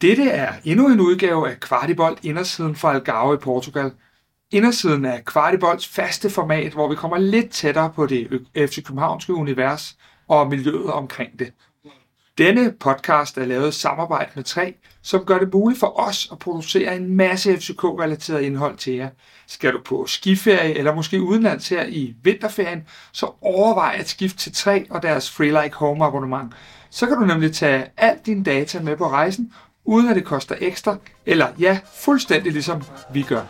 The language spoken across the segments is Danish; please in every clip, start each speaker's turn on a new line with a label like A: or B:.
A: Dette er endnu en udgave af Kvartibolt Indersiden fra Algarve i Portugal. Indersiden er Kvartibolts faste format, hvor vi kommer lidt tættere på det FC Københavnske univers og miljøet omkring det. Denne podcast er lavet i samarbejde med 3, som gør det muligt for os at producere en masse FCK-relateret indhold til jer. Skal du på skiferie eller måske udenlands her i vinterferien, så overvej at skifte til 3 og deres Free Like Home abonnement. Så kan du nemlig tage alt din data med på rejsen, uden at det koster ekstra, eller ja, fuldstændig ligesom vi gør.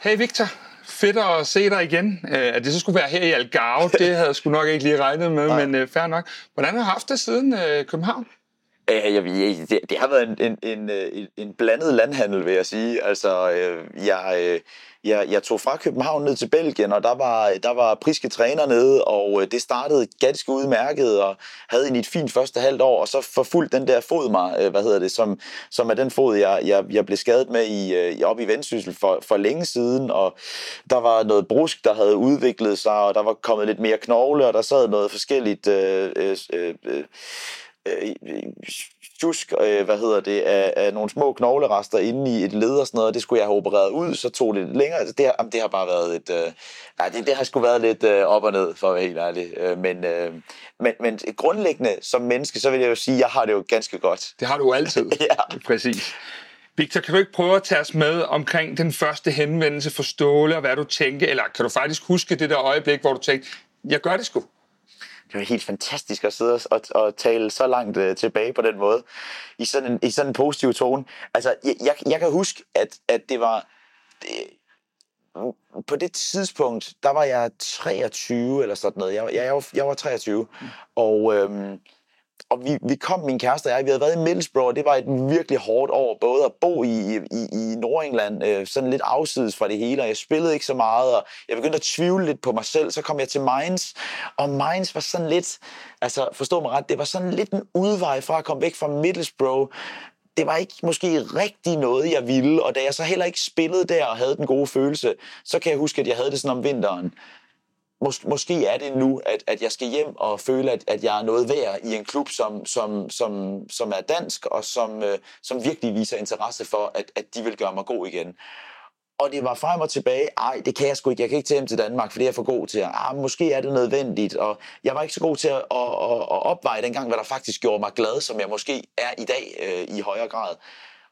A: Hey Victor, fedt at se dig igen. Øh, at det så skulle være her i Algarve, det havde jeg sgu nok ikke lige regnet med, Nej. men uh, fair nok. Hvordan har du haft det siden uh, København?
B: Ja, jeg, det, det har været en, en, øh, en, en blandet landhandel, vil jeg sige. Altså, øh, jeg, øh, jeg, jeg tog fra København ned til Belgien, og der var, der var priske træner nede, og øh, det startede ganske udmærket, og havde en et fint første halvt år, og så forfulgte den der fod mig, øh, hvad hedder det, som, som er den fod, jeg, jeg, jeg blev skadet med i, øh, op i vendsyssel for, for længe siden, og der var noget brusk, der havde udviklet sig, og der var kommet lidt mere knogle, og der sad noget forskelligt øh, øh, øh, øh, tjusk, øh, hvad hedder det, af, af nogle små knoglerester inde i et led og sådan noget, og det skulle jeg have opereret ud, så tog det lidt længere. Altså, det, har, det har bare været et... Øh, nej, det, det har sgu været lidt øh, op og ned, for at være helt ærlig. Øh, men, øh, men, men grundlæggende som menneske, så vil jeg jo sige, at jeg har det jo ganske godt.
A: Det har du altid. ja. Præcis. Victor, kan du ikke prøve at tage os med omkring den første henvendelse for Ståle, og hvad du tænkte, eller kan du faktisk huske det der øjeblik, hvor du tænkte, jeg gør det sgu?
B: Det var helt fantastisk at sidde og, og tale så langt øh, tilbage på den måde, i sådan en, i sådan en positiv tone. Altså, jeg, jeg, jeg kan huske, at, at det var... Det, på det tidspunkt, der var jeg 23 eller sådan noget. Jeg, jeg, jeg, var, jeg var 23, mm. og... Øhm, og vi, vi kom, min kæreste og jeg, vi havde været i Middlesbrough, og det var et virkelig hårdt år, både at bo i, i, i Nordengland, øh, sådan lidt afsides fra det hele, og jeg spillede ikke så meget, og jeg begyndte at tvivle lidt på mig selv, så kom jeg til Mainz, og Mainz var sådan lidt, altså forstå mig ret, det var sådan lidt en udvej fra at komme væk fra Middlesbrough, det var ikke måske rigtig noget, jeg ville, og da jeg så heller ikke spillede der og havde den gode følelse, så kan jeg huske, at jeg havde det sådan om vinteren mås- måske er det nu, at, at jeg skal hjem og føle, at, at jeg er noget værd i en klub, som, som, som, som er dansk, og som, øh, som virkelig viser interesse for, at, at de vil gøre mig god igen. Og det var frem og tilbage, ej, det kan jeg sgu ikke, jeg kan ikke tage hjem til Danmark, for det er jeg for god til. Ah, måske er det nødvendigt, og jeg var ikke så god til at, at, at, at opveje dengang, hvad der faktisk gjorde mig glad, som jeg måske er i dag øh, i højere grad.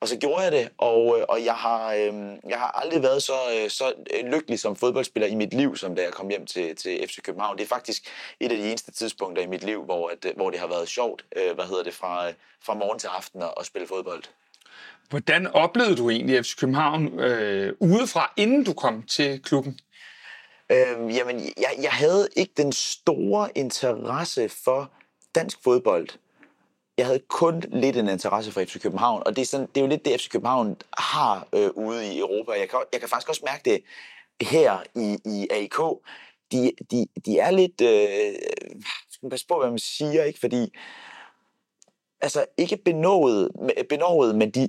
B: Og så gjorde jeg det, og, øh, og jeg, har, øh, jeg har aldrig været så, øh, så lykkelig som fodboldspiller i mit liv, som da jeg kom hjem til, til FC København. Det er faktisk et af de eneste tidspunkter i mit liv, hvor, at, hvor det har været sjovt, øh, hvad hedder det, fra, fra morgen til aften at, at spille fodbold.
A: Hvordan oplevede du egentlig FC København øh, udefra, inden du kom til klubben?
B: Øh, jamen, jeg, jeg havde ikke den store interesse for dansk fodbold jeg havde kun lidt en interesse for FC København, og det er, sådan, det er jo lidt det, FC København har øh, ude i Europa. Jeg kan, jeg kan faktisk også mærke det her i, i AIK. De, de, de er lidt... Øh, skal man passe på, hvad man siger, ikke? Fordi... Altså, ikke benået, benået men de,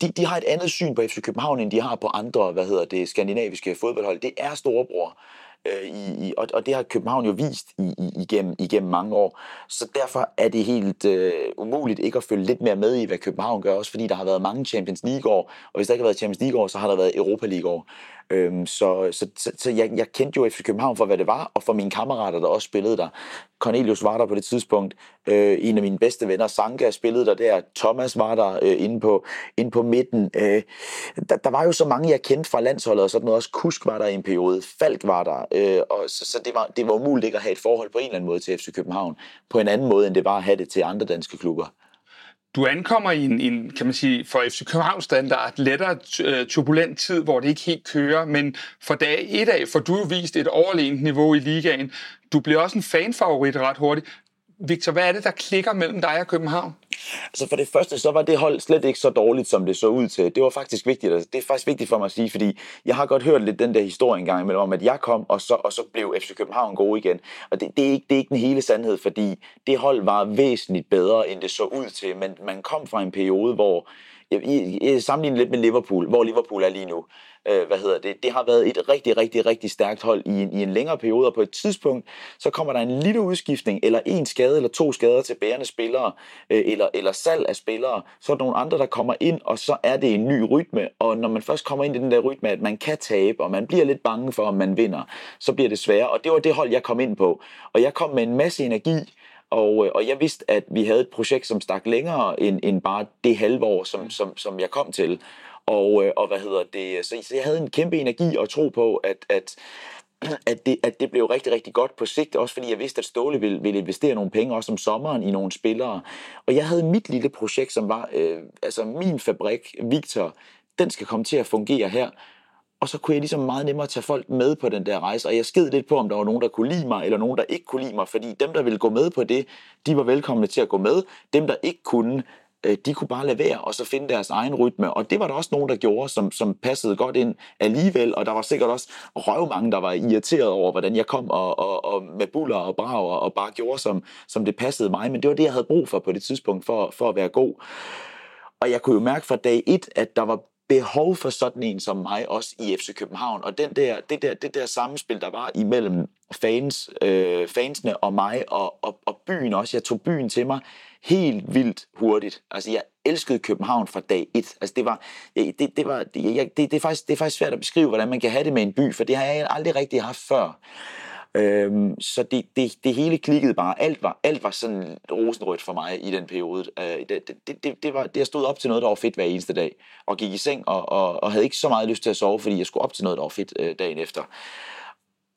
B: de, de har et andet syn på FC København, end de har på andre, hvad hedder det, skandinaviske fodboldhold. Det er storebror. Øh, i, i, og, og det har København jo vist i, i, igennem, igennem mange år. Så derfor er det helt øh, umuligt ikke at følge lidt mere med i, hvad København gør, også fordi der har været mange Champions League-år, og hvis der ikke har været Champions League-år, så har der været Europa League-år. Øhm, så så, så, så jeg, jeg kendte jo FC København for, hvad det var, og for mine kammerater, der også spillede der. Cornelius var der på det tidspunkt. Øh, en af mine bedste venner, Sanka, spillede der der. Thomas var der øh, inde, på, inde på midten. Øh, der, der var jo så mange, jeg kendte fra landsholdet, og sådan noget. Også Kusk var der i en periode. Falk var der. Øh, og så så det, var, det var umuligt ikke at have et forhold på en eller anden måde til FC København. På en anden måde, end det var at have det til andre danske klubber.
A: Du ankommer i en, en kan man sige, for FC København standard lettere øh, turbulent tid, hvor det ikke helt kører, men for dag et af får du jo vist et overlegent niveau i ligaen. Du bliver også en fanfavorit ret hurtigt. Victor, hvad er det, der klikker mellem dig og København?
B: Altså for det første, så var det hold slet ikke så dårligt, som det så ud til. Det var faktisk vigtigt. Altså, det er faktisk vigtigt for mig at sige, fordi jeg har godt hørt lidt den der historie engang imellem, om at jeg kom, og så, og så blev FC København gode igen. Og det, det, er ikke, det er ikke den hele sandhed, fordi det hold var væsentligt bedre, end det så ud til. Men man kom fra en periode, hvor jeg, jeg sammenligner lidt med Liverpool, hvor Liverpool er lige nu. Øh, hvad hedder det? Det har været et rigtig, rigtig, rigtig stærkt hold i en, i en længere periode, og på et tidspunkt, så kommer der en lille udskiftning, eller en skade, eller to skader til bærende spillere, øh, eller, eller salg af spillere, så er der nogle andre, der kommer ind, og så er det en ny rytme, og når man først kommer ind i den der rytme, at man kan tabe, og man bliver lidt bange for, om man vinder, så bliver det sværere, og det var det hold, jeg kom ind på, og jeg kom med en masse energi, og, øh, og jeg vidste, at vi havde et projekt, som stak længere end, end bare det halve år, som, som, som jeg kom til. Og, øh, og hvad hedder det? Så, så jeg havde en kæmpe energi og tro på, at, at, at, det, at det blev rigtig, rigtig godt på sigt. Også fordi jeg vidste, at Ståle ville, ville investere nogle penge, også om sommeren, i nogle spillere. Og jeg havde mit lille projekt, som var øh, altså min fabrik, Victor, den skal komme til at fungere her og så kunne jeg ligesom meget nemmere tage folk med på den der rejse, og jeg sked lidt på, om der var nogen, der kunne lide mig, eller nogen, der ikke kunne lide mig, fordi dem, der ville gå med på det, de var velkomne til at gå med. Dem, der ikke kunne, øh, de kunne bare lade være, og så finde deres egen rytme. Og det var der også nogen, der gjorde, som, som passede godt ind alligevel, og der var sikkert også røv mange, der var irriteret over, hvordan jeg kom og, og, og med buller og brager, og bare gjorde, som, som det passede mig. Men det var det, jeg havde brug for på det tidspunkt, for, for at være god. Og jeg kunne jo mærke fra dag et, at der var behov for sådan en som mig også i FC København. Og den der, det, der, det der samspil, der var imellem fans, øh, fansene og mig og, og, og byen også. Jeg tog byen til mig helt vildt hurtigt. Altså, jeg elskede København fra dag et. Altså, det var, det, det, var, det, jeg, det, det, er faktisk, det er faktisk svært at beskrive, hvordan man kan have det med en by, for det har jeg aldrig rigtig haft før. Øhm, så det, det, det hele klikkede bare. Alt var, alt var sådan rosenrødt for mig i den periode. Øh, det, det, det, det, var, det, jeg stod op til noget, der var fedt hver eneste dag. Og gik i seng og, og, og havde ikke så meget lyst til at sove, fordi jeg skulle op til noget, der var fedt øh, dagen efter.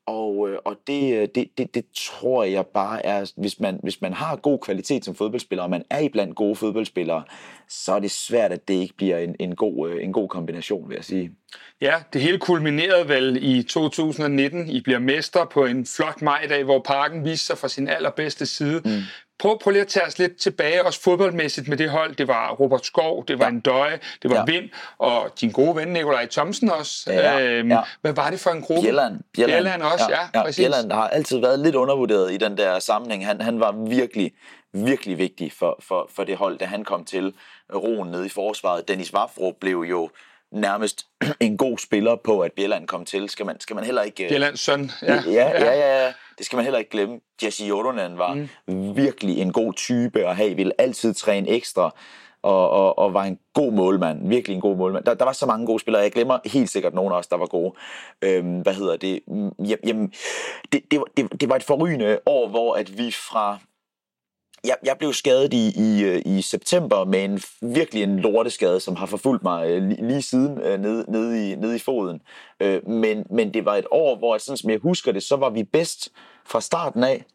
B: Og, øh, og det, øh, det, det, det tror jeg bare er, hvis man, hvis man har god kvalitet som fodboldspiller, og man er iblandt gode fodboldspillere, så er det svært, at det ikke bliver en, en, god, øh, en god kombination, vil jeg sige.
A: Ja, det hele kulminerede vel i 2019. I bliver mester på en flot majdag, hvor parken viste sig fra sin allerbedste side. Mm. Prøv, prøv lige at tage os lidt tilbage, også fodboldmæssigt med det hold. Det var Robert Skov, det var ja. en døje, det var ja. Vind, og din gode ven Nikolaj Thomsen også. Ja, øhm, ja. Hvad var det for en gruppe?
B: Bjelland.
A: Bjelland, Bjelland også, ja, ja, ja præcis.
B: Bjelland har altid været lidt undervurderet i den der sammenhæng. Han, han var virkelig, virkelig vigtig for, for, for det hold, da han kom til roen nede i forsvaret. Dennis Vafro blev jo nærmest en god spiller på, at Bjelland kom til. Skal man, skal man heller ikke...
A: Bjellands søn,
B: ja. Ja, ja, ja, ja. Det skal man heller ikke glemme. Jesse Jordanen var mm. virkelig en god type at have. Ville altid træne ekstra. Og, og, og var en god målmand. Virkelig en god målmand. Der, der var så mange gode spillere. Jeg glemmer helt sikkert nogen af os, der var gode. Øhm, hvad hedder det? Jamen, det, det, det, det var et forrygende år, hvor at vi fra jeg, jeg blev skadet i, i, øh, i september med en virkelig en lorteskade, som har forfulgt mig øh, lige, lige siden øh, nede, nede, i, nede i foden. Øh, men, men det var et år, hvor, sådan som jeg husker det, så var vi bedst fra starten af.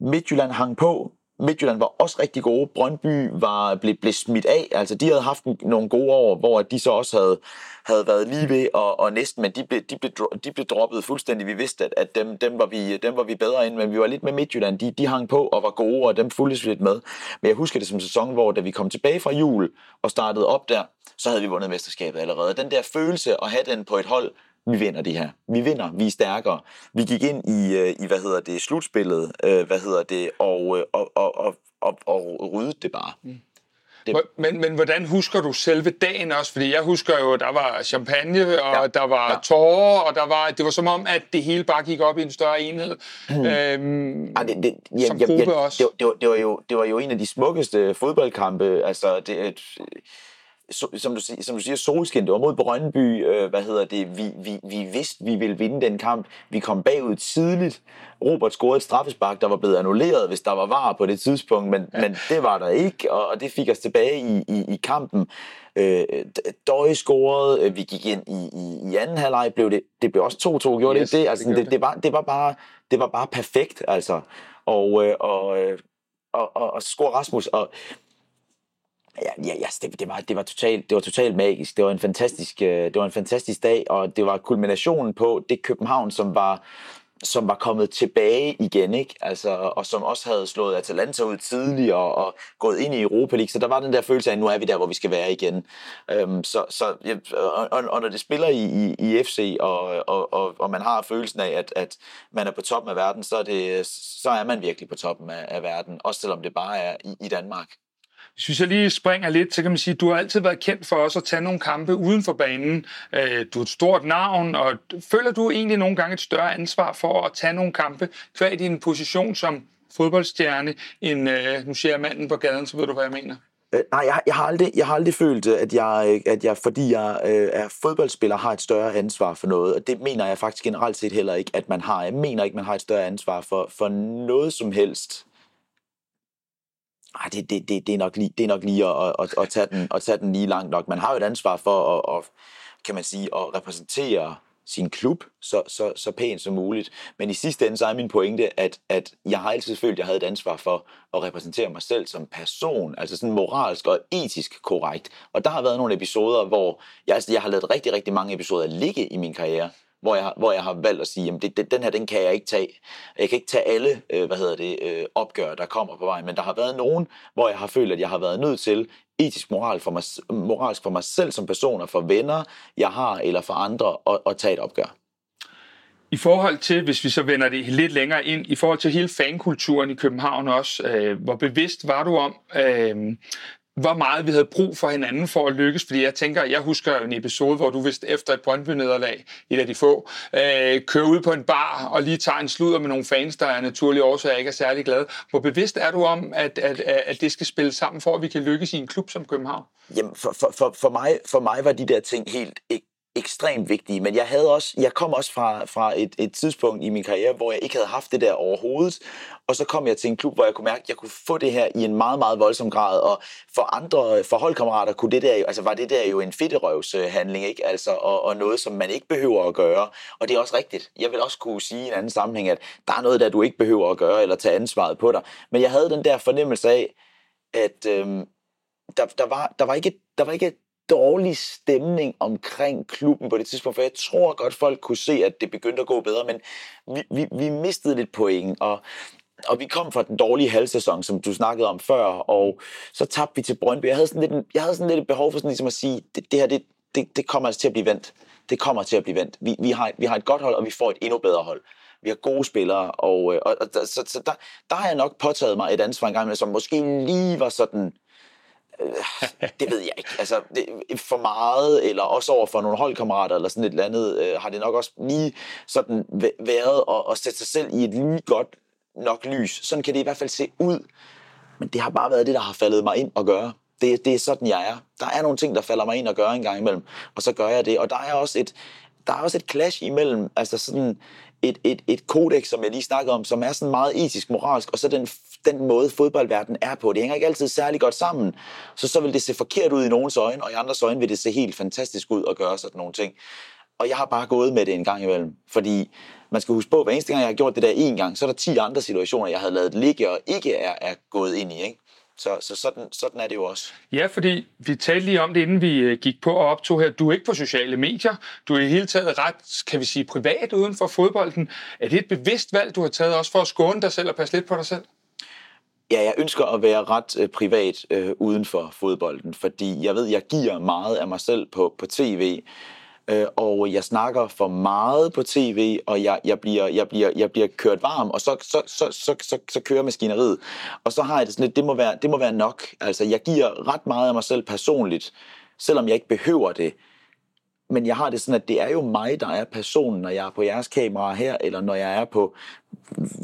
B: Midtjylland hang på, Midtjylland var også rigtig gode. Brøndby var blev, blev smidt af. Altså, de havde haft nogle gode år, hvor de så også havde, havde været lige ved og, og næsten, men de blev, de, blev, de blev droppet fuldstændig. Vi vidste, at, at dem, dem, var vi, dem var vi bedre ind, men vi var lidt med Midtjylland. De, de hang på og var gode, og dem fulgtes lidt med. Men jeg husker det som sæson, hvor da vi kom tilbage fra jul og startede op der, så havde vi vundet mesterskabet allerede. Den der følelse at have den på et hold, vi vinder det her. Vi vinder, vi er stærkere. Vi gik ind i, øh, i hvad hedder det, slutspillet, øh, hvad hedder det, og, øh, og, og, og, og, og ryddede det bare. Mm.
A: Det... Men, men hvordan husker du selve dagen også? Fordi jeg husker jo, der var champagne, og ja. der var ja. tårer, og der var, det var som om, at det hele bare gik op i en større enhed. Mm. Øhm, ja, det, det, ja, som gruppe ja, også.
B: Det, det, var, det, var jo, det var jo en af de smukkeste fodboldkampe. Altså, det, som du, som du siger, solskin, det var mod Brøndby, øh, hvad hedder det, vi, vi, vi vidste, vi ville vinde den kamp. Vi kom bagud tidligt. Robert scorede et straffespark, der var blevet annulleret, hvis der var var på det tidspunkt, men, ja. men det var der ikke, og, og det fik os tilbage i, i, i kampen. Øh, Døje scorede, øh, vi gik ind i, i, i anden halvleg, blev det, det blev også 2-2, gjorde yes, det det? Altså, det, det, det, var, det, var bare, det var bare perfekt, altså. Og, øh, og, øh, og, og, og score Rasmus, og Ja, ja, ja altså, det, det, var, det, var totalt, det var totalt magisk. Det var, en fantastisk, øh, det var en fantastisk dag, og det var kulminationen på det København, som var, som var kommet tilbage igen, ikke? Altså, og som også havde slået Atalanta ud tidligere og, og gået ind i Europa League. Så der var den der følelse af, at nu er vi der, hvor vi skal være igen. Øhm, så, så, og, og når det spiller i, i, i FC, og, og, og, og man har følelsen af, at, at man er på toppen af verden, så er, det, så er man virkelig på toppen af, af verden. Også selvom det bare er i, i Danmark.
A: Hvis jeg lige springer lidt, så kan man sige, at du har altid været kendt for os at tage nogle kampe uden for banen. Øh, du er et stort navn, og føler du egentlig nogle gange et større ansvar for at tage nogle kampe, kvad din position som fodboldstjerne, end, øh, nu siger jeg manden på gaden, så ved du, hvad jeg mener?
B: Øh, nej, jeg, jeg, har aldrig, jeg har aldrig følt, at jeg, at jeg fordi jeg øh, er fodboldspiller, har et større ansvar for noget. Og det mener jeg faktisk generelt set heller ikke, at man har. Jeg mener ikke, man har et større ansvar for, for noget som helst. Ej, det, det, det, det, er nok lige, det er nok lige at, at, at, tage den, at tage den lige langt nok. Man har jo et ansvar for at, at kan man sige, at repræsentere sin klub så, så, så pænt som muligt. Men i sidste ende så er min pointe, at, at jeg har altid følt, at jeg havde et ansvar for at repræsentere mig selv som person, altså sådan moralsk og etisk korrekt. Og der har været nogle episoder, hvor jeg, altså, jeg har lavet rigtig, rigtig mange episoder ligge i min karriere, hvor jeg, hvor jeg har valgt at sige, at det, det, den her, den kan jeg ikke tage. Jeg kan ikke tage alle, øh, hvad hedder det, øh, opgør, der kommer på vejen, men der har været nogen, hvor jeg har følt, at jeg har været nødt til etisk moral for mig, moralsk for mig selv som person og for venner, jeg har, eller for andre, at, at tage et opgør.
A: I forhold til, hvis vi så vender det lidt længere ind, i forhold til hele fankulturen i København også, øh, hvor bevidst var du om, øh, hvor meget vi havde brug for hinanden for at lykkes, fordi jeg tænker, jeg husker en episode, hvor du vist efter et Brøndby-nederlag, et af de få, øh, kører ud på en bar og lige tager en sludder med nogle fans, der er naturlige årsager ikke er særlig glade. Hvor bevidst er du om, at, at, at det skal spille sammen, for at vi kan lykkes i en klub som København?
B: Jamen, for, for, for, for, mig, for mig var de der ting helt ekstremt vigtige, men jeg havde også, jeg kom også fra, fra et, et tidspunkt i min karriere, hvor jeg ikke havde haft det der overhovedet, og så kom jeg til en klub, hvor jeg kunne mærke, at jeg kunne få det her i en meget, meget voldsom grad, og for andre, for holdkammerater kunne det der, altså var det der jo en fedterøvshandling, ikke? Altså, og, og noget, som man ikke behøver at gøre, og det er også rigtigt. Jeg vil også kunne sige i en anden sammenhæng, at der er noget, der du ikke behøver at gøre, eller tage ansvaret på dig, men jeg havde den der fornemmelse af, at øhm, der, der, var, der, var ikke, der var ikke dårlig stemning omkring klubben på det tidspunkt, for jeg tror godt, folk kunne se, at det begyndte at gå bedre, men vi, vi, vi mistede lidt point, og og vi kom fra den dårlige halvsæson, som du snakkede om før, og så tabte vi til Brøndby. Jeg havde sådan lidt, jeg havde sådan lidt et behov for sådan ligesom at sige, det, det her, det, det, det kommer altså til at blive vendt. Det kommer til at blive vendt. Vi, vi, har, vi har et godt hold, og vi får et endnu bedre hold. Vi har gode spillere, og, øh, og, og så, så der, der har jeg nok påtaget mig et ansvar engang, som måske lige var sådan, Øh, det ved jeg ikke. Altså, det, for meget, eller også over for nogle holdkammerater, eller sådan et eller andet, øh, har det nok også lige sådan været at, at sætte sig selv i et lige godt nok lys. Sådan kan det i hvert fald se ud. Men det har bare været det, der har faldet mig ind at gøre. Det, det er sådan, jeg er. Der er nogle ting, der falder mig ind at gøre en gang imellem, og så gør jeg det. Og der er også et, der er også et clash imellem, altså sådan et, et, et kodex, som jeg lige snakkede om, som er sådan meget etisk, moralsk, og så den, den måde fodboldverden er på. Det hænger ikke altid særlig godt sammen. Så så vil det se forkert ud i nogens øjne, og i andres øjne vil det se helt fantastisk ud at gøre sådan nogle ting. Og jeg har bare gået med det en gang imellem, fordi man skal huske på, at hver eneste gang, jeg har gjort det der en gang, så er der 10 andre situationer, jeg havde lavet ligge og ikke er, er gået ind i. Ikke? Så, så sådan, sådan er det jo også.
A: Ja, fordi vi talte lige om det, inden vi øh, gik på og optog her. Du er ikke på sociale medier. Du er i hele taget ret, kan vi sige, privat uden for fodbolden. Er det et bevidst valg, du har taget også for at skåne dig selv og passe lidt på dig selv?
B: Ja, jeg ønsker at være ret øh, privat øh, uden for fodbolden, fordi jeg ved, jeg giver meget af mig selv på, på tv øh, og jeg snakker for meget på tv, og jeg, jeg, bliver, jeg, bliver, jeg bliver kørt varm, og så, så, så, så, så, så kører maskineriet. Og så har jeg det sådan lidt, det må være, det må være nok. Altså, jeg giver ret meget af mig selv personligt, selvom jeg ikke behøver det. Men jeg har det sådan, at det er jo mig, der er personen, når jeg er på jeres kamera her, eller når jeg er på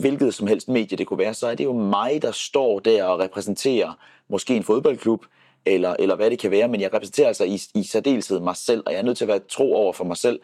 B: hvilket som helst medie det kunne være, så er det jo mig, der står der og repræsenterer måske en fodboldklub, eller, eller hvad det kan være, men jeg repræsenterer altså i, i særdeleshed mig selv, og jeg er nødt til at være tro over for mig selv,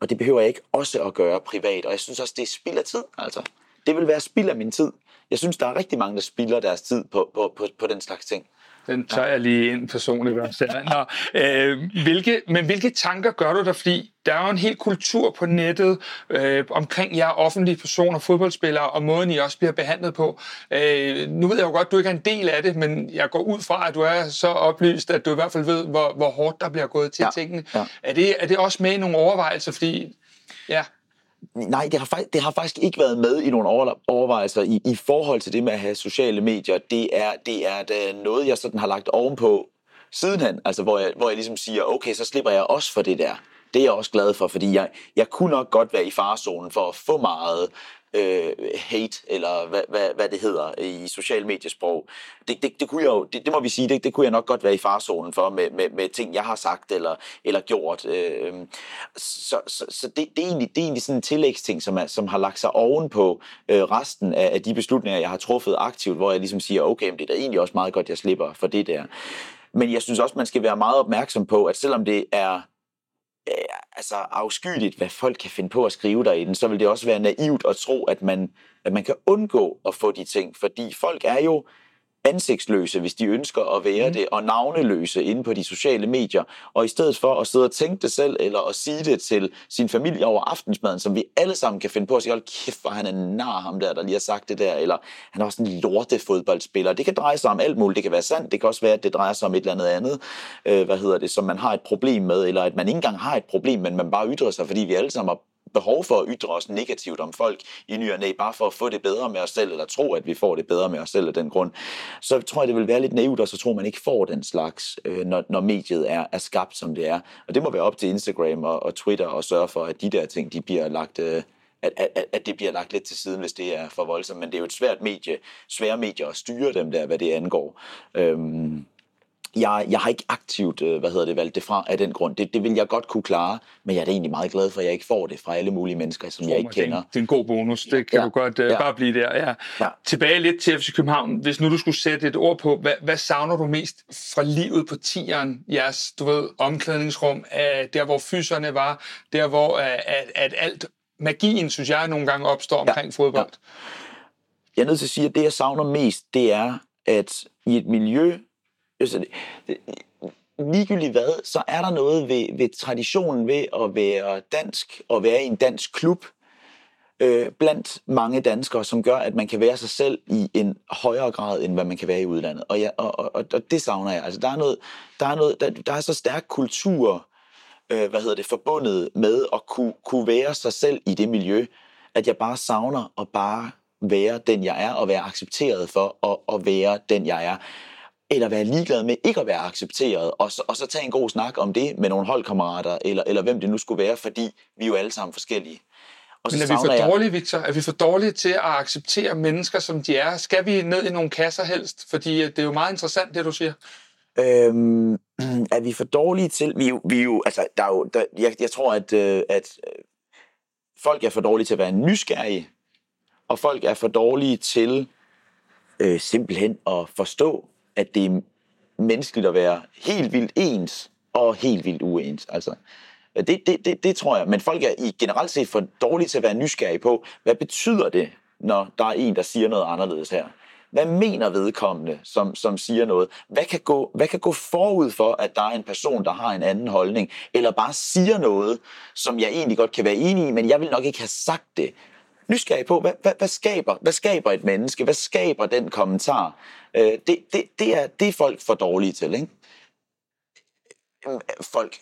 B: og det behøver jeg ikke også at gøre privat, og jeg synes også, det er spild af tid, altså. Det vil være spild af min tid. Jeg synes, der er rigtig mange, der spilder deres tid på, på, på, på den slags ting.
A: Den tager jeg lige ind personligt. Nå, øh, hvilke, men hvilke tanker gør du der? Fordi der er jo en hel kultur på nettet øh, omkring jer offentlige personer, fodboldspillere, og måden I også bliver behandlet på. Øh, nu ved jeg jo godt, at du ikke er en del af det, men jeg går ud fra, at du er så oplyst, at du i hvert fald ved, hvor, hvor hårdt der bliver gået til ja, tingene. Ja. Er, det, er det også med i nogle overvejelser? Fordi, ja...
B: Nej, det har, faktisk, det har faktisk ikke været med i nogle overvejelser i, i forhold til det med at have sociale medier. Det er, det er øh, noget, jeg sådan har lagt ovenpå sidenhen, altså hvor jeg, hvor jeg ligesom siger, okay, så slipper jeg også for det der. Det er jeg også glad for, fordi jeg, jeg kunne nok godt være i farzonen for at få meget øh, hate, eller hvad, hvad, hvad det hedder i social mediesprog. Det, det, det, kunne jeg jo, det, det må vi sige, det, det kunne jeg nok godt være i farzonen for med, med, med ting, jeg har sagt eller, eller gjort. Øh, så så, så det, det, er egentlig, det er egentlig sådan en tillægsting, som, er, som har lagt sig oven på øh, resten af, af de beslutninger, jeg har truffet aktivt, hvor jeg ligesom siger, okay, men det er da egentlig også meget godt, jeg slipper for det der. Men jeg synes også, man skal være meget opmærksom på, at selvom det er øh, altså afskyeligt, hvad folk kan finde på at skrive derinde, så vil det også være naivt at tro, at man, at man kan undgå at få de ting, fordi folk er jo ansigtsløse, hvis de ønsker at være mm. det, og navneløse inde på de sociale medier. Og i stedet for at sidde og tænke det selv, eller at sige det til sin familie over aftensmaden, som vi alle sammen kan finde på at sige, hold kæft, hvor han er nar ham der, der lige har sagt det der, eller han er også en lorte fodboldspiller. Det kan dreje sig om alt muligt. Det kan være sandt. Det kan også være, at det drejer sig om et eller andet andet, øh, hvad hedder det, som man har et problem med, eller at man ikke engang har et problem, men man bare ytrer sig, fordi vi alle sammen har behov for at ytre os negativt om folk i ny og næ, bare for at få det bedre med os selv, eller tro, at vi får det bedre med os selv af den grund, så tror jeg, det vil være lidt naivt, og så tror man ikke får den slags, øh, når, når mediet er, er skabt, som det er. Og det må være op til Instagram og, og Twitter og sørge for, at de der ting, de bliver lagt... Øh, at, at, at det bliver lagt lidt til siden, hvis det er for voldsomt. Men det er jo et svært medie, svære medier at styre dem der, hvad det angår. Øhm, jeg, jeg har ikke aktivt øh, hvad hedder det, valgt det fra af den grund. Det, det vil jeg godt kunne klare, men jeg er da egentlig meget glad for, at jeg ikke får det fra alle mulige mennesker, som jeg ikke kender.
A: Det er en god bonus. Det kan ja. du godt uh, ja. bare blive der. Ja. Ja. Tilbage lidt til FC København. Hvis nu du skulle sætte et ord på, hvad, hvad savner du mest fra livet på tieren? Jeres, du ved, omklædningsrum, uh, der hvor fyserne var, der hvor at, at alt magien, synes jeg, nogle gange opstår omkring ja. fodbold. Ja.
B: Jeg er nødt til at sige, at det, jeg savner mest, det er, at i et miljø, Øh, så det, det, ligegyldigt hvad, så er der noget ved, ved traditionen ved at være dansk og være i en dansk klub øh, blandt mange danskere, som gør, at man kan være sig selv i en højere grad, end hvad man kan være i udlandet. Og, ja, og, og, og det savner jeg. Altså, der er noget, der er noget, der, der er så stærk kultur, øh, hvad hedder det, forbundet med at kunne, kunne være sig selv i det miljø, at jeg bare savner at bare være den, jeg er, og være accepteret for at, at være den, jeg er eller være ligeglad med ikke at være accepteret, og så, og så tage en god snak om det med nogle holdkammerater, eller, eller hvem det nu skulle være, fordi vi er jo alle sammen forskellige.
A: Og Men er vi for jeg... dårlige, Victor? Er vi for dårlige til at acceptere mennesker, som de er? Skal vi ned i nogle kasser helst? Fordi det er jo meget interessant, det du siger.
B: Øhm, er vi for dårlige til... Vi, vi jo, altså, der er jo, der, jeg, jeg tror, at, øh, at øh, folk er for dårlige til at være nysgerrige, og folk er for dårlige til øh, simpelthen at forstå at det er menneskeligt at være helt vildt ens og helt vildt uens. Altså, det, det, det, det tror jeg. Men folk er i generelt set for dårlige til at være nysgerrige på, hvad betyder det, når der er en, der siger noget anderledes her? Hvad mener vedkommende, som, som siger noget? Hvad kan, gå, hvad kan gå forud for, at der er en person, der har en anden holdning, eller bare siger noget, som jeg egentlig godt kan være enig i, men jeg vil nok ikke have sagt det nysgerrig på, hvad, hvad, hvad, skaber, hvad skaber et menneske? Hvad skaber den kommentar? Øh, det, det, det, er, det er folk for dårlige til, ikke? Folk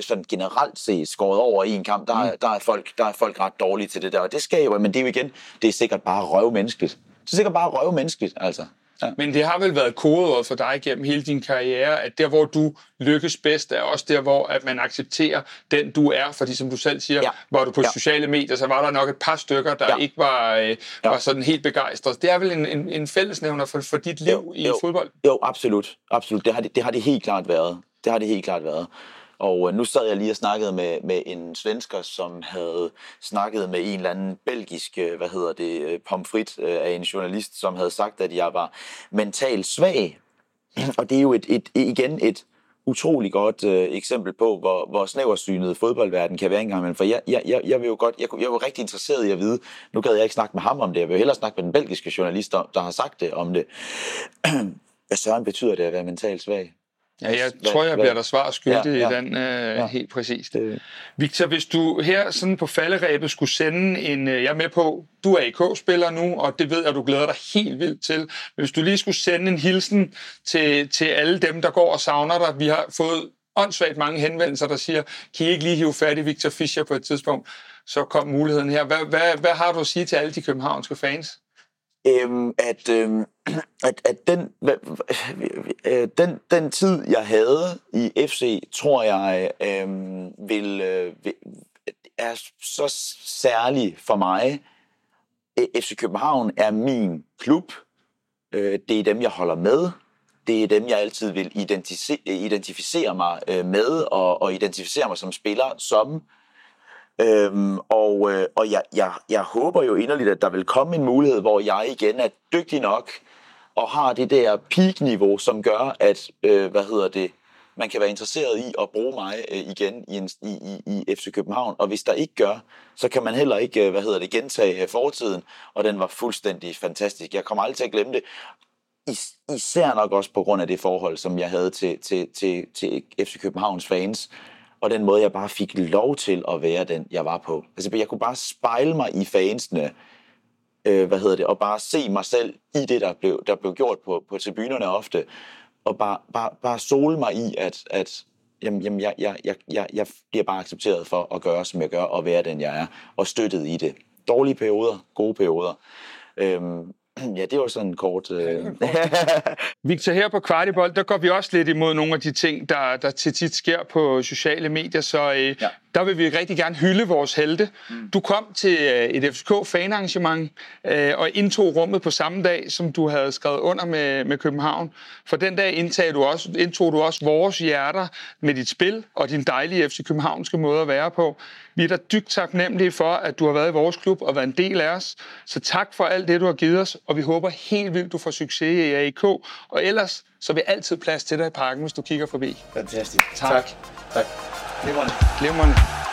B: sådan generelt set skåret over i en kamp, der, mm. der, er folk, der er folk ret dårlige til det der, og det skaber, men det er jo igen, det er sikkert bare røvmenneskeligt. Det er sikkert bare røvmenneskeligt, altså.
A: Ja. Men det har vel været kodeord for dig gennem hele din karriere, at der, hvor du lykkes bedst, er også der, hvor at man accepterer den, du er. Fordi som du selv siger, ja. var du på ja. sociale medier, så var der nok et par stykker, der ja. ikke var, øh, ja. var sådan helt begejstret. Det er vel en, en, en fællesnævner for, for dit liv jo, i
B: jo.
A: fodbold?
B: Jo, absolut. absolut. Det, har det, det har det helt klart været. Det har det helt klart været. Og øh, nu sad jeg lige og snakkede med, med en svensker, som havde snakket med en eller anden belgisk, øh, hvad hedder det, øh, pomfrit af en journalist, som havde sagt, at jeg var mentalt svag. Og det er jo et, et, igen et utrolig godt øh, eksempel på, hvor, hvor snæversynet fodboldverden kan være engang. Men for jeg, jeg, jeg, jeg vil jo godt, jeg, jeg var rigtig interesseret i at vide, nu gad jeg ikke snakke med ham om det, jeg vil hellere snakke med den belgiske journalist, der, der har sagt det om det. Hvad søren betyder det at være mentalt svag?
A: Ja, jeg hvad, tror, jeg bliver der svar skyldig ja, ja, i den øh, ja, helt præcist. Det... Victor, hvis du her sådan på falderæbet skulle sende en... Øh, jeg er med på, du er AK-spiller nu, og det ved jeg, du glæder dig helt vildt til. Men hvis du lige skulle sende en hilsen til, til alle dem, der går og savner dig. Vi har fået åndssvagt mange henvendelser, der siger, kan I ikke lige hive fat i Victor Fischer på et tidspunkt? Så kom muligheden her. Hvad, hvad, hvad har du at sige til alle de københavnske fans?
B: Øhm, at, øhm, at, at den, øh, den, den tid, jeg havde i FC, tror jeg øhm, vil, øh, er så særlig for mig. FC København er min klub. Øh, det er dem, jeg holder med. Det er dem, jeg altid vil identificere mig øh, med og, og identificere mig som spiller som. Øhm, og øh, og jeg, jeg, jeg håber jo inderligt, at der vil komme en mulighed, hvor jeg igen er dygtig nok og har det der peak-niveau, som gør, at øh, hvad hedder det, man kan være interesseret i at bruge mig øh, igen i, en, i, i, i FC København. Og hvis der ikke gør, så kan man heller ikke, øh, hvad hedder det, gentage øh, fortiden. Og den var fuldstændig fantastisk. Jeg kommer aldrig til at glemme det. Is, især nok også på grund af det forhold, som jeg havde til, til, til, til FC Københavns fans og den måde, jeg bare fik lov til at være den, jeg var på. Altså, jeg kunne bare spejle mig i fansene, øh, hvad hedder det, og bare se mig selv i det, der blev, der blev gjort på, på tribunerne ofte, og bare, bare, bare sole mig i, at, at jamen, jamen, jeg, jeg, jeg, jeg, jeg bliver bare accepteret for at gøre, som jeg gør, og være den, jeg er, og støttet i det. Dårlige perioder, gode perioder. Øhm, Ja, det var sådan en kort... Øh...
A: Victor, her på Kvartibold, der går vi også lidt imod nogle af de ting, der, der til tit sker på sociale medier, så øh, ja. Der vil vi rigtig gerne hylde vores helte. Mm. Du kom til øh, et FCK-fanarrangement øh, og indtog rummet på samme dag, som du havde skrevet under med, med København. For den dag indtog du, også, indtog du også vores hjerter med dit spil og din dejlige FC Københavnske måde at være på. Vi er da dybt taknemmelige for, at du har været i vores klub og været en del af os. Så tak for alt det, du har givet os, og vi håber helt vildt, du får succes i AIK. Og ellers, så er vi altid plads til dig i parken, hvis du kigger forbi.
B: Fantastisk.
A: Tak. Tak.
B: tak. Cleveland.
A: Cleveland.